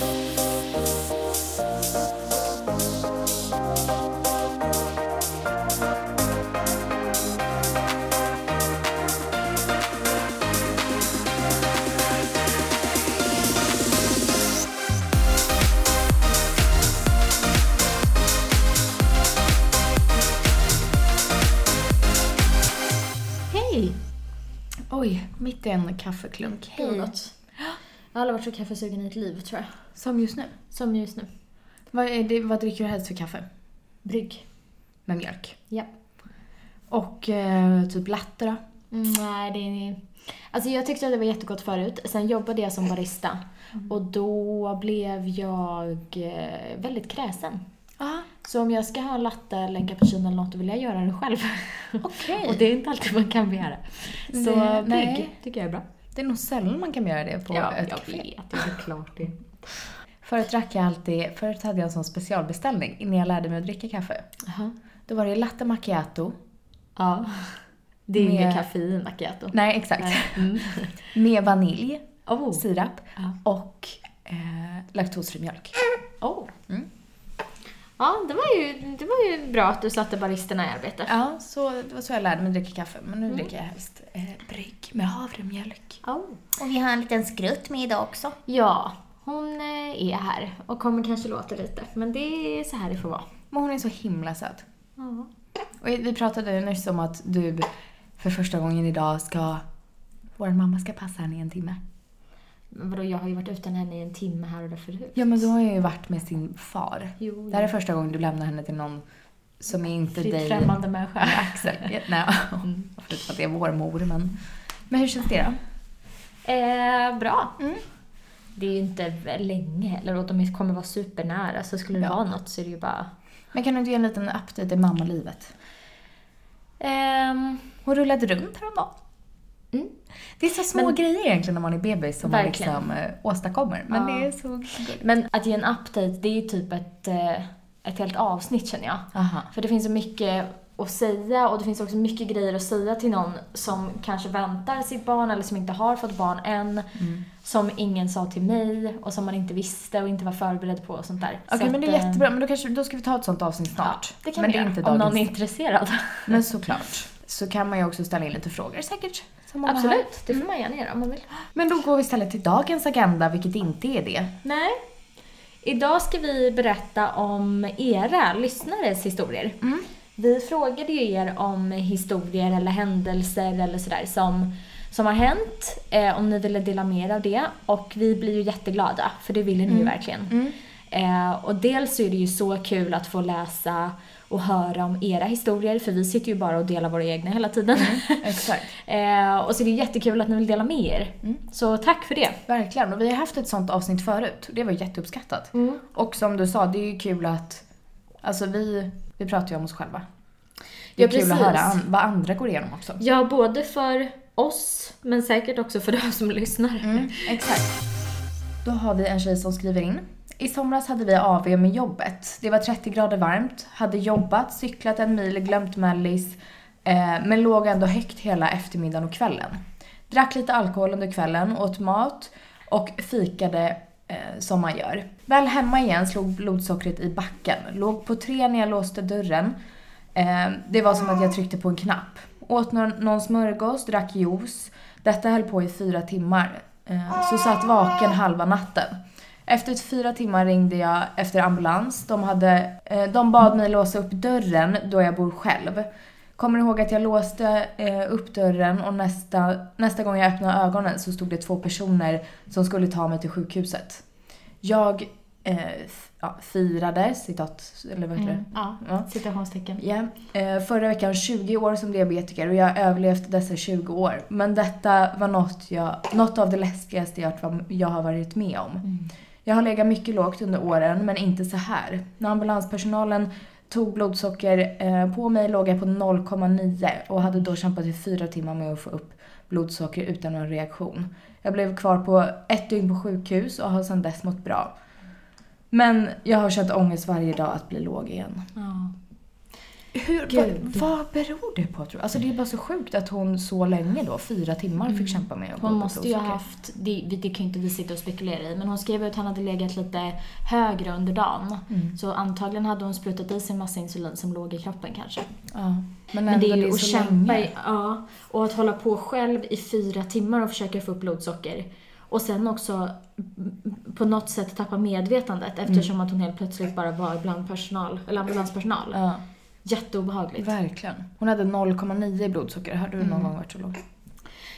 Hej! Oj, mitt i en kaffeklunk. Hej. Jag har aldrig varit så kaffesugen i ett liv, tror jag. Som just nu. Som just nu. Vad, det, vad dricker du helst för kaffe? Brygg. Med mjölk. Ja. Och eh, typ latte då? Mm, nej, det är... Alltså jag tyckte att det var jättegott förut. Sen jobbade jag som barista. Och då blev jag eh, väldigt kräsen. Ja. Så om jag ska ha en latte eller en cappuccino eller något, då vill jag göra det själv. Okej. Och det är inte alltid man kan begära. Så brygg nej. tycker jag är bra. Det är nog sällan man kan göra det på ja, ett jag café. vet. Det är klart det. Förut drack jag alltid, förut hade jag en sån specialbeställning innan jag lärde mig att dricka kaffe. Jaha. Då var det latte macchiato. Ja. Det är Med- inget kaffein macchiato. Nej, exakt. Mm. Med vanilj, Oh. sirap Ja. och eh, laktosfri mjölk. Oh. Mm. Ja, det var, ju, det var ju bra att du satte baristerna i arbete. Ja, så, det var så jag lärde mig dricka kaffe. Men nu Mm. dricker jag helst eh, brygg med havremjölk. Oh. Och vi har en liten skrutt med idag också. Ja, hon eh, är här och kommer kanske låta lite. Men det är så här det får vara. Men hon är så himla söt. Ja. Och vi pratade nyss om att du för första gången idag ska... Vår mamma ska passa henne i en timme. Vadå, jag har ju varit utan henne i en timme här och där förut. Ja, men då har jag ju varit med sin far. Jo, Det här är första gånn du lämnar henne till någon som är inte dig. främmande människa. med Axel. Nej, förutom att det är vår mor, men... Men hur känns det då? Eh, bra. Mm. Det är ju inte länge heller och de kommer vara supernära. Så skulle det Ja. vara något så är det ju bara... Men kan du inte ge en liten update i mammalivet? Ehm, Hon rullade runt häromdagen. Mm. Det är så små Men- grejer egentligen när man är bebis som Verkligen. man liksom eh, åstadkommer. Men Ja. det är så gulligt. men att ge en update, det är ju typ ett, eh, ett helt avsnitt känner jag. Aha. För det finns så mycket att säga och det finns också mycket grejer att säga till någon som kanske väntar sitt barn eller som inte har fått barn än. Mm. Som ingen sa till mig och som man inte visste och inte var förberedd på och sånt där. Okej, Så men det är eh, jättebra. Men då, kanske, då ska vi ta ett sånt avsnitt Ja, snart. det kan men vi det är göra, inte om någon är intresserad. Men såklart. Så kan man ju också ställa in lite frågor säkert. Absolut, det får man gärna göra om man vill. Men då går vi istället till dagens agenda, vilket inte är det. Nej. Idag ska vi berätta om era lyssnares historier. Mm. Vi frågade ju er om historier eller händelser eller sådär som, som har hänt, eh, om ni ville dela med er av det. Och vi blir ju jätteglada, för det ville ni ju verkligen. Mm. Eh, och dels så är det ju så kul att få läsa och höra om era historier, för vi sitter ju bara och delar våra egna hela tiden. Exakt. eh, och så är det jättekul att ni vill dela med er. Mm. Så tack för det. Verkligen. Och vi har haft ett sånt avsnitt förut. och Det var jätteuppskattat. Mm. Och som du sa, det är ju kul att... Alltså vi, vi pratar ju om oss själva. Det är Ja, kul att precis. höra an, vad andra går igenom också. Ja, både för oss, men säkert också för de som lyssnar. Mm, exakt. Då har vi en tjej som skriver in. I somras hade vi AV med jobbet. Det var 30 grader varmt, hade jobbat, cyklat en mil, glömt mellis, eh, men låg ändå högt hela eftermiddagen och kvällen. Drack lite alkohol under kvällen, åt mat och fikade eh, som man gör. Väl hemma igen slog blodsockret i backen. Låg på tre när jag låste dörren. Eh, det var som att jag tryckte på en knapp. Åt någon, någon smörgås, drack juice. Detta höll på i fyra timmar. Eh, så satt vaken halva natten. Efter fyra timmar ringde jag efter ambulans. De, hade, eh, de bad mig låsa upp dörren då jag bor själv. Kommer ihåg att jag låste eh, upp dörren och nästa, nästa gång jag öppnade ögonen så stod det två personer som skulle ta mig till sjukhuset. Jag eh, ja, firade, citat, eller vad heter det? Mm, ja, Ja. citationstecken. Ja. Eh, förra veckan 20 år som diabetiker och jag har överlevt dessa 20 år. Men detta var något, jag, något av det läskigaste jag, jag har varit med om. Mm. Jag har legat mycket lågt under åren, men inte så här. När ambulanspersonalen tog blodsocker eh, på mig låg jag på 0,9 och hade då kämpat i fyra timmar med att få upp blodsocker utan någon reaktion. Jag blev kvar på ett dygn på sjukhus och har sedan dess mått bra. Men jag har känt ångest varje dag att bli låg igen. Ja. Hur, vad, vad beror det på tror du? Alltså det är bara så sjukt att hon så länge då, fyra timmar, fick kämpa med att Hon måste ju ha haft, det, det kan ju inte vi sitta och spekulera i, men hon skrev att han hade legat lite högre under dagen. Mm. Så antagligen hade hon sprutat i sig massa insulin som låg i kroppen kanske. Ja. Men, Men det är ju att så kämpa länge. i, ja, och att hålla på själv i fyra timmar och försöka få upp blodsocker. Och sen också mm, på något sätt tappa medvetandet eftersom att hon helt plötsligt bara var bland personal, eller ambulanspersonal. Ja, Jätteobehagligt. verkligen. Hon hade 0,9 i blodsocker. Har du någon Mm. gång varit så låg?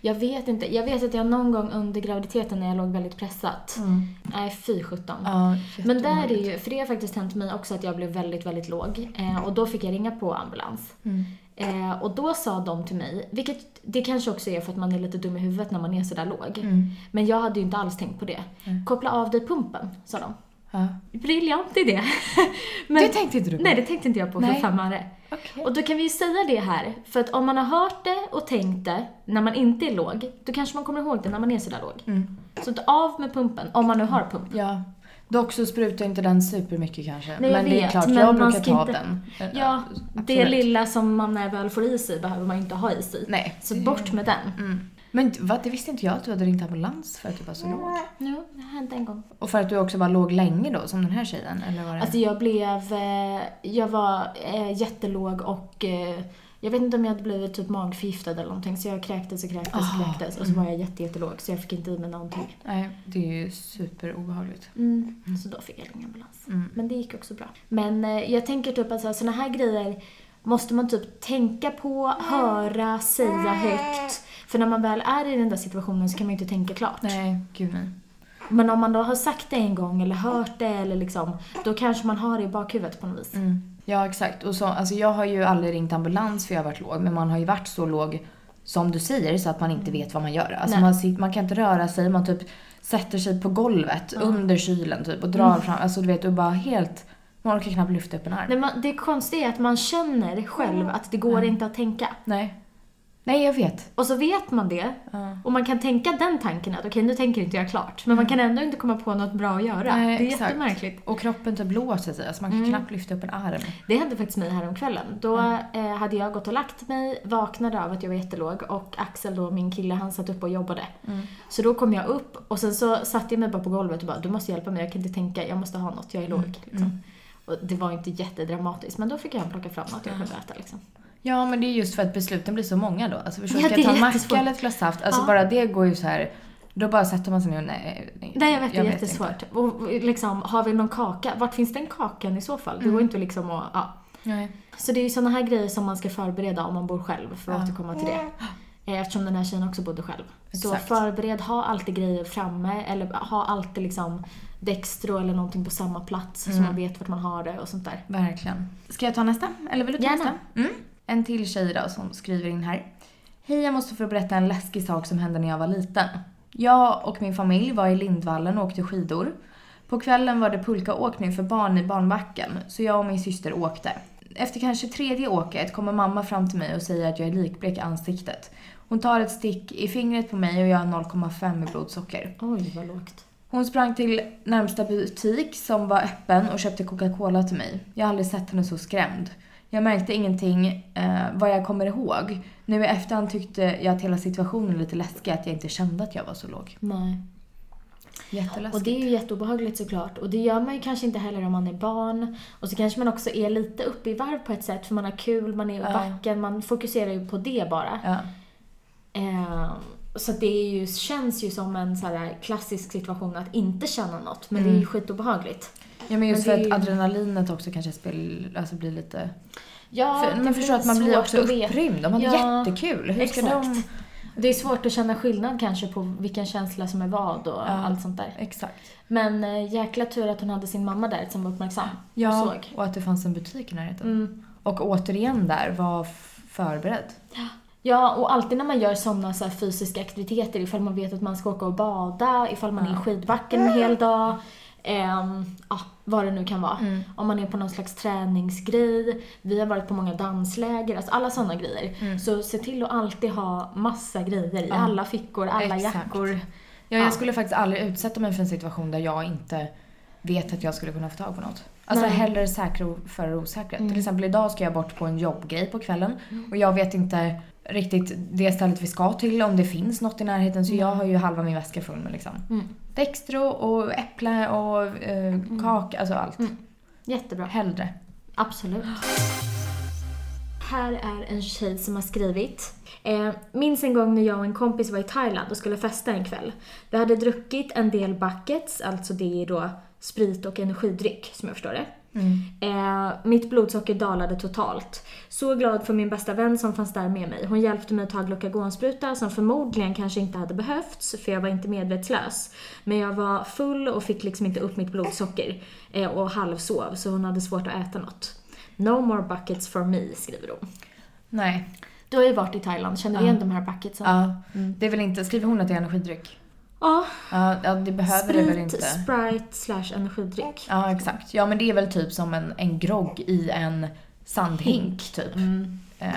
Jag vet inte, jag vet att jag någon gång under graviditeten när jag låg väldigt pressat, nej fy sjutton. Ja, Men där är ju, för det har faktiskt hänt mig också att jag blev väldigt, väldigt låg. Eh, och då fick jag ringa på ambulans. Mm. Eh, och då sa de till mig, vilket det kanske också är för att man är lite dum i huvudet när man är sådär låg. Mm. Men jag hade ju inte alls tänkt på det. Koppla av dig pumpen, sa de. Ja. Briljant idé. Men, Det tänkte inte du på? Nej, det tänkte inte jag på för Nej. fem öre. Okej. Och då kan vi ju säga det här, för att om man har hört det och tänkt det när man inte är låg, då kanske man kommer ihåg det när man är sådär låg. Mm. Så inte av med pumpen, om man nu har pump. Ja. Dock så sprutar inte den supermycket kanske. Nej, jag men det är vet, klart, men jag brukar ta inte- den. Eh, Ja, det absolut. lilla som man när väl får i sig behöver man inte ha i sig. Nej. Så bort med den. Mm. Men va, det visste inte jag att du hade ringt ambulans för att du var så låg. Ja, det hänt en gång. Och för att du också var låg länge då, som den här tjejen? Eller var det? Alltså jag blev, eh, jag var eh, jättelåg och eh, jag vet inte om jag hade blivit typ magförgiftad eller någonting så jag kräktes och kräktes och Ah, kräktes och så var jag jätte, jättelåg så jag fick inte i mig någonting. Nej, det är ju superobehagligt. Mm. Så då fick jag ringa ambulans. Mm. Men det gick också bra. Men jag tänker typ att sådana här grejer måste man typ tänka på, höra, säga högt. För när man väl är i den där situationen så kan man ju inte tänka klart. Nej, gud nej. Men om man då har sagt det en gång eller hört det eller liksom, då kanske man har det i bakhuvudet på något vis. Mm. Ja, exakt. Och så, alltså jag har ju aldrig ringt ambulans för jag har varit låg, men man har ju varit så låg som du säger så att man inte vet vad man gör. Alltså man, man kan inte röra sig, man typ sätter sig på golvet under kylen typ och drar fram, alltså du vet, och bara helt, man orkar knappt lyfta upp en arm. Nej, man, det konstiga är att man känner själv att det går inte att tänka. Nej. Nej, jag vet. Och så vet man det. Ja. Och man kan tänka den tanken att okej, nu tänker inte jag klart. Men man kan ändå inte komma på något bra att göra. Nej, det är exakt. jättemärkligt. Och kroppen typ låser sig, alltså man kan knappt lyfta upp en arm. Det hände faktiskt mig häromkvällen. Då eh, hade jag gått och lagt mig, vaknade av att jag var jättelåg och Axel då, min kille, han satt upp och jobbade. Så då kom jag upp och sen så satte jag mig bara på golvet och bara du måste hjälpa mig, jag kan inte tänka, jag måste ha något, jag är låg. Liksom. Och det var inte jättedramatiskt men då fick jag plocka fram något jag kunde äta liksom. Ja, men det är just för att besluten blir så många då. Alltså förstår Ja, ska jag ta en macka eller ett glas saft? Alltså Ja. bara det går ju så här. Då bara sätter man sig ner och nej. Nej jag vet, det är inte. jättesvårt. Och liksom, har vi någon kaka? Vart finns den kakan i så fall? Det går inte liksom att, ja. Nej. Så det är ju sådana här grejer som man ska förbereda om man bor själv, för att Ja. återkomma till det. Eh, Eftersom den här tjejen också bodde själv. Så Exakt. förbered, ha alltid grejer framme, eller ha alltid liksom Dextro eller någonting på samma plats så Mm. man vet vart man har det och sånt där. Verkligen. Ska jag ta nästa? Eller vill du ta Gärna. nästa? Mm. En till tjej då som skriver in här. Hej, jag måste få berätta en läskig sak som hände när jag var liten. Jag och min familj var i Lindvallen och åkte skidor. På kvällen var det pulkaåkning för barn i barnbacken, så jag och min syster åkte. Efter kanske tredje åket kommer mamma fram till mig och säger att jag är likblek i ansiktet. Hon tar ett stick i fingret på mig och jag har 0,5 i blodsocker. Oj, vad lågt. Hon sprang till närmsta butik som var öppen och köpte Coca-Cola till mig. Jag har aldrig sett henne så skrämd. Jag märkte ingenting eh, vad jag kommer ihåg. Nu i efterhand tyckte jag att hela situationen är lite läskig, att jag inte kände att jag var så låg. Nej. Jätteläskigt. Och det är ju jätteobehagligt såklart. Och det gör man ju kanske inte heller om man är barn. Och så kanske man också är lite uppe i varv på ett sätt för man har kul, man är i Ja. backen, man fokuserar ju på det bara. Ja. Eh, så det ju, känns ju som en så här klassisk situation att inte känna något. Men det är ju Mm. skitobehagligt. ja, men just Men för att ju- adrenalinet också kanske spel, alltså blir lite... Ja, för, det man förstår att man blir också upprymd. De hade Ja, jättekul. Hur ska exakt. de... Det är svårt att känna skillnad kanske på vilken känsla som är vad och Ja. allt sånt där. Exakt. Men eh, jäkla tur att hon hade sin mamma där som var uppmärksam Ja, och såg. och att det fanns en butik i närheten. Mm. Och återigen där, var förberedd. Ja, och alltid när man gör sådana så fysiska aktiviteter, ifall man vet att man ska åka och bada, ifall man är i skidbacken en hel dag, ehm, ja, vad det nu kan vara. Mm. Om man är på någon slags träningsgrej, vi har varit på många dansläger, alltså alla sådana grejer. Så se till att alltid ha massa grejer i Ja. alla fickor, alla Exakt. jackor. Ja, jag Ja. skulle faktiskt aldrig utsätta mig för en situation där jag inte vet att jag skulle kunna få tag på något. Alltså Nej. hellre säkra före osäkra. Till exempel idag ska jag bort på en jobbgrej på kvällen och jag vet inte riktigt det stället vi ska till, om det finns något i närheten. Så jag har ju halva min väska full med liksom Mm. Dextro och äpple och eh, kaka, alltså allt. Jättebra. Hellre. Absolut. Här är en tjej som har skrivit. Eh, minns en gång när jag och en kompis var i Thailand och skulle festa en kväll. Vi hade druckit en del buckets, alltså det är då sprit och energidryck som jag förstår det. Eh, mitt blodsocker dalade totalt. Så glad för min bästa vän som fanns där med mig. Hon hjälpte mig att ta Glucagonspruta som förmodligen kanske inte hade behövts för jag var inte medvetslös. Men jag var full och fick liksom inte upp mitt blodsocker eh, och halvsov så hon hade svårt att äta något. No more buckets for me, skriver hon. Nej. Du har ju varit i Thailand, känner du igen de här bucketsen? Ja. Det är väl inte, skriver hon att det är energidryck? Ja, Ja, det behöver det väl sprit, inte. sprite slash energidryck. Ja, exakt. Ja, men det är väl typ som en, en grogg i en sandhink, typ. Mm. Eh,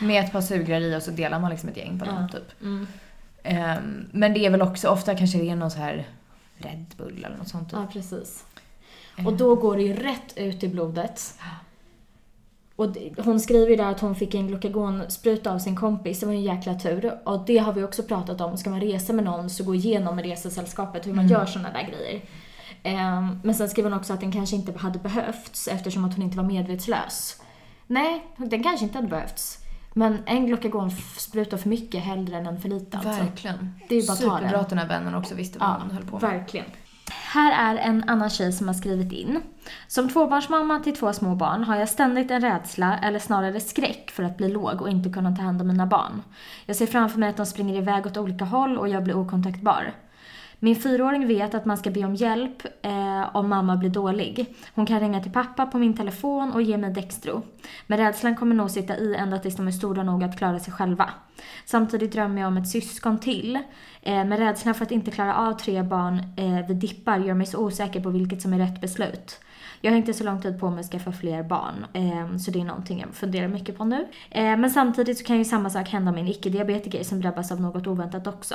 med ett par sugrör i och så delar man liksom ett gäng på dem, Ja. typ. Mm. Eh, men det är väl också, ofta kanske det är någon så här Red Bull eller något sånt. Typ. Ja, precis. Och då går det ju rätt ut i blodet. Och hon skriver ju där att hon fick en glucagonspruta av sin kompis, det var ju en jäkla tur. Och det har vi också pratat om, ska man resa med någon så gå igenom med resesällskapet hur man gör sådana där grejer. Ehm, men sen skriver hon också att den kanske inte hade behövts eftersom att hon inte var medvetslös. Nej, den kanske inte hade behövts. Men en glucagonspruta för mycket hellre än en för lite alltså. Verkligen. Det är ju bara Superbra att den här vännen också visste vad hon höll på med. Verkligen. Här är en annan tjej som har skrivit in. Som tvåbarnsmamma till två små barn har jag ständigt en rädsla, eller snarare skräck, för att bli låg och inte kunna ta hand om mina barn. Jag ser framför mig att de springer iväg åt olika håll och jag blir okontaktbar. Min fyraåring vet att man ska be om hjälp eh, om mamma blir dålig. Hon kan ringa till pappa på min telefon och ge mig Dextro. Men rädslan kommer nog sitta i ända tills de är stora nog att klara sig själva. Samtidigt drömmer jag om ett syskon till. Eh, men rädslan för att inte klara av tre barn eh, vid dippar gör mig så osäker på vilket som är rätt beslut. Jag har inte så lång tid på mig att skaffa fler barn, eh, så det är någonting jag funderar mycket på nu. Eh, men samtidigt så kan ju samma sak hända med en icke-diabetiker som drabbas av något oväntat också.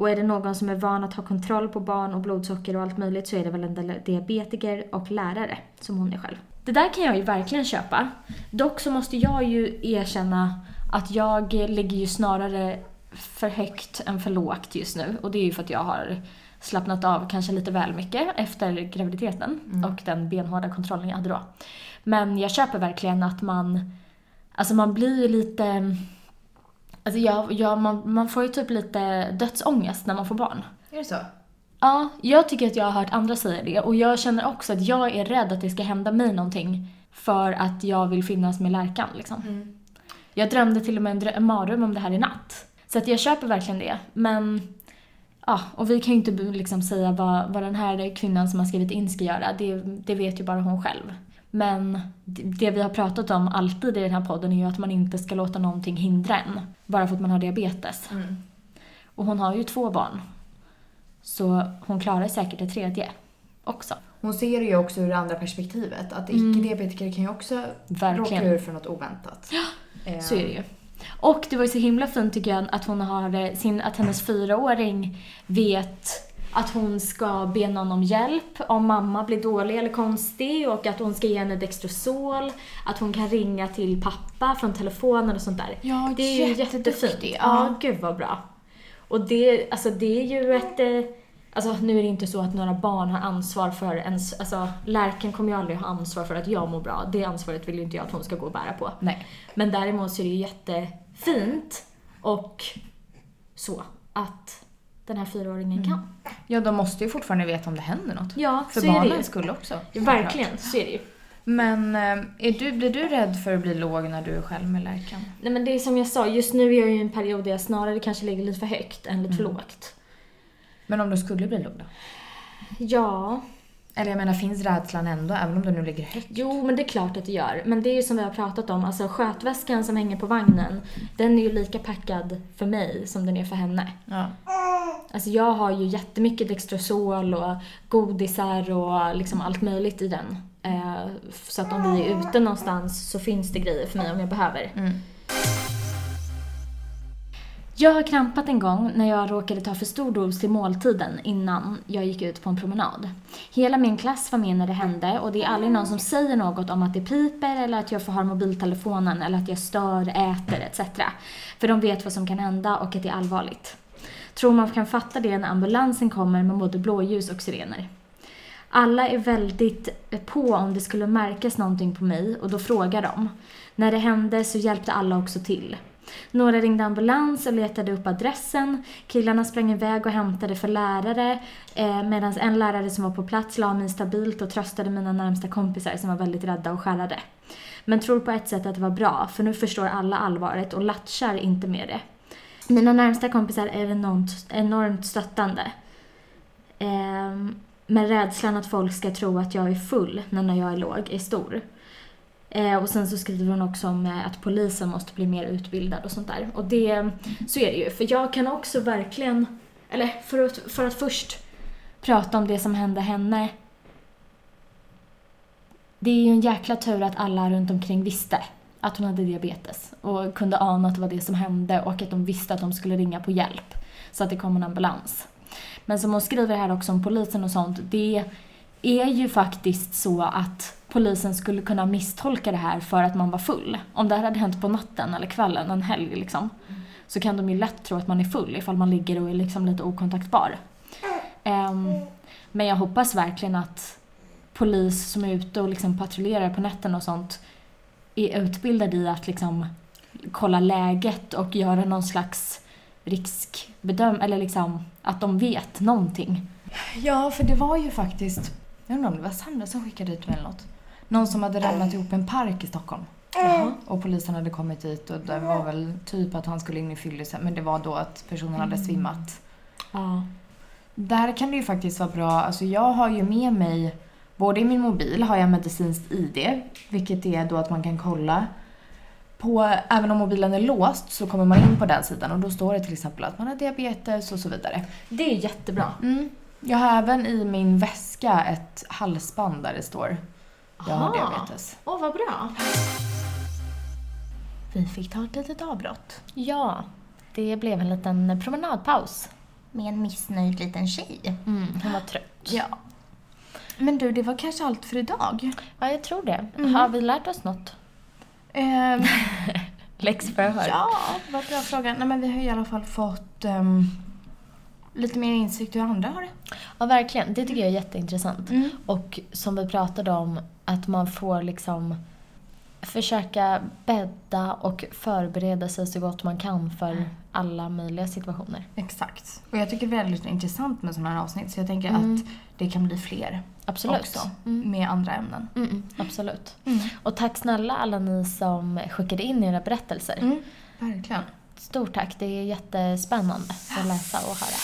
Och är det någon som är van att ha kontroll på barn och blodsocker och allt möjligt så är det väl en diabetiker och lärare, som hon är själv. Det där kan jag ju verkligen köpa. Dock så måste jag ju erkänna att jag ligger ju snarare för högt än för lågt just nu. Och det är ju för att jag har slappnat av kanske lite väl mycket efter graviditeten och den benhårda kontrollen jag hade då. Men jag köper verkligen att man, alltså man blir ju lite, alltså jag, jag, man, man får ju typ lite dödsångest när man får barn. Är det så? Ja, jag tycker att jag har hört andra säga det och jag känner också att jag är rädd att det ska hända mig någonting för att jag vill finnas med lärkan liksom. Jag drömde till och med en, drö- en mardröm om det här i natt. Så att jag köper verkligen det. Men, ja, och vi kan ju inte liksom säga vad, vad den här kvinnan som har skrivit in ska göra. Det, det vet ju bara hon själv. Men det det vi har pratat om alltid i den här podden är ju att man inte ska låta någonting hindra en. Bara för att man har diabetes. Och hon har ju två barn. Så hon klarar säkert ett tredje också. Hon ser det ju också ur det andra perspektivet. Att icke-diabetiker kan ju också Mm. Verkligen. råka ur för något oväntat. Eh, Så är det ju. Och det var ju så himla fint tycker jag att hon har sin, att hennes fyraåring vet att hon ska be någon om hjälp om mamma blir dålig eller konstig och att hon ska ge henne Dextrosol, att hon kan ringa till pappa från telefonen och sånt där. Ja, det är ju jättefint. ja. Ja, gud vad bra. Och det, alltså det är ju ett... eh, Alltså nu är det inte så att några barn har ansvar för ens... Alltså lärken kommer ju aldrig ha ansvar för att jag mår bra. Det ansvaret vill ju inte jag att hon ska gå och bära på. Nej. Men däremot så är det ju jättefint och så att den här fyraåringen kan. Ja, de måste ju fortfarande veta om det händer något. Ja, För så är det ju. skull också. Verkligen, så är det ju. Men eh, är du, blir du rädd för att bli låg när du är själv med lärkan? Nej men det är som jag sa, just nu är jag ju i en period där jag snarare kanske ligger lite för högt än lite för lågt. Men om du skulle bli låg då? Ja, Eller jag menar, finns rädslan ändå, även om du nu ligger högt? jo men det är klart att det gör. Men det är ju som vi har pratat om, alltså skötväskan som hänger på vagnen, den är ju lika packad för mig som den är för henne. Ja. Alltså jag har ju jättemycket Dextrosol och godisar och liksom allt möjligt i den. Eh, så att om vi är ute någonstans så finns det grejer för mig om jag behöver. Jag har krampat en gång när jag råkade ta för stor dos till måltiden innan jag gick ut på en promenad. Hela min klass var med när det hände och det är aldrig någon som säger något om att det piper eller att jag får ha mobiltelefonen eller att jag stör, äter etc. För de vet vad som kan hända och att det är allvarligt. Tror man kan fatta det när ambulansen kommer med både blåljus och sirener. Alla är väldigt eh, på om det skulle märkas någonting på mig och då frågar de. När det hände så hjälpte alla också till. Några ringde ambulans och letade upp adressen. Killarna sprang iväg och hämtade för lärare eh, medan en lärare som var på plats la mig stabilt och tröstade mina närmsta kompisar som var väldigt rädda och skärrade. Men tror på ett sätt att det var bra, för nu förstår alla allvaret och latchar inte med det. Mina närmsta kompisar är enormt, enormt stöttande. Eh, men rädslan att folk ska tro att jag är full när jag är låg är stor. Eh, och sen så skriver hon också om eh, att polisen måste bli mer utbildad och sånt där. Och det, så är det ju. För jag kan också verkligen, eller för att, för att först prata om det som hände henne. Det är ju en jäkla tur att alla runt omkring visste att hon hade diabetes och kunde ana att det var det som hände och att de visste att de skulle ringa på hjälp så att det kom en ambulans. Men som hon skriver här också om polisen och sånt, det är ju faktiskt så att polisen skulle kunna misstolka det här för att man var full. Om det här hade hänt på natten eller kvällen, en helg liksom, mm. så kan de ju lätt tro att man är full ifall man ligger och är liksom lite okontaktbar. Um, men jag hoppas verkligen att polis som är ute och liksom patrullerar på nätterna och sånt är utbildade i att liksom kolla läget och göra någon slags riskbedöm eller liksom att de vet någonting. Ja, för det var ju faktiskt, jag undrar om det var Sandra som skickade ut mig eller något. Någon som hade ramlat ihop en park i Stockholm. Jaha. Och polisen hade kommit dit och det var väl typ att han skulle in i fyllisen men det var då att personen hade mm. svimmat. Ja. Där kan det ju faktiskt vara bra, alltså jag har ju med mig, både i min mobil har jag medicinskt ID, vilket är då att man kan kolla på, även om mobilen är låst så kommer man in på den sidan och då står det till exempel att man har diabetes och så vidare. Det är jättebra. Mm. Jag har även i min väska ett halsband där det står jag har diabetes. Åh, oh, vad bra. Vi fick ta ett litet avbrott. Ja, det blev en liten promenadpaus. Med en missnöjd liten tjej. Mm, hon var trött. Ja. Men du, det var kanske allt för idag? Ja, jag tror det. Mm. Har vi lärt oss något? Um, Läxförhör. Ja, vad bra fråga. Nej, men vi har i alla fall fått um, lite mer insikt hur andra har det. Ja, verkligen. Det tycker jag är jätteintressant. Mm. Och som vi pratade om, att man får liksom försöka bädda och förbereda sig så gott man kan för mm. alla möjliga situationer. Exakt. Och jag tycker det är väldigt intressant med sådana här avsnitt så jag tänker mm. att det kan bli fler. Absolut. Också, mm. med andra ämnen. Mm, mm. absolut. Mm. Och tack snälla alla ni som skickade in era berättelser. Verkligen. Stort tack, det är jättespännande att läsa och höra.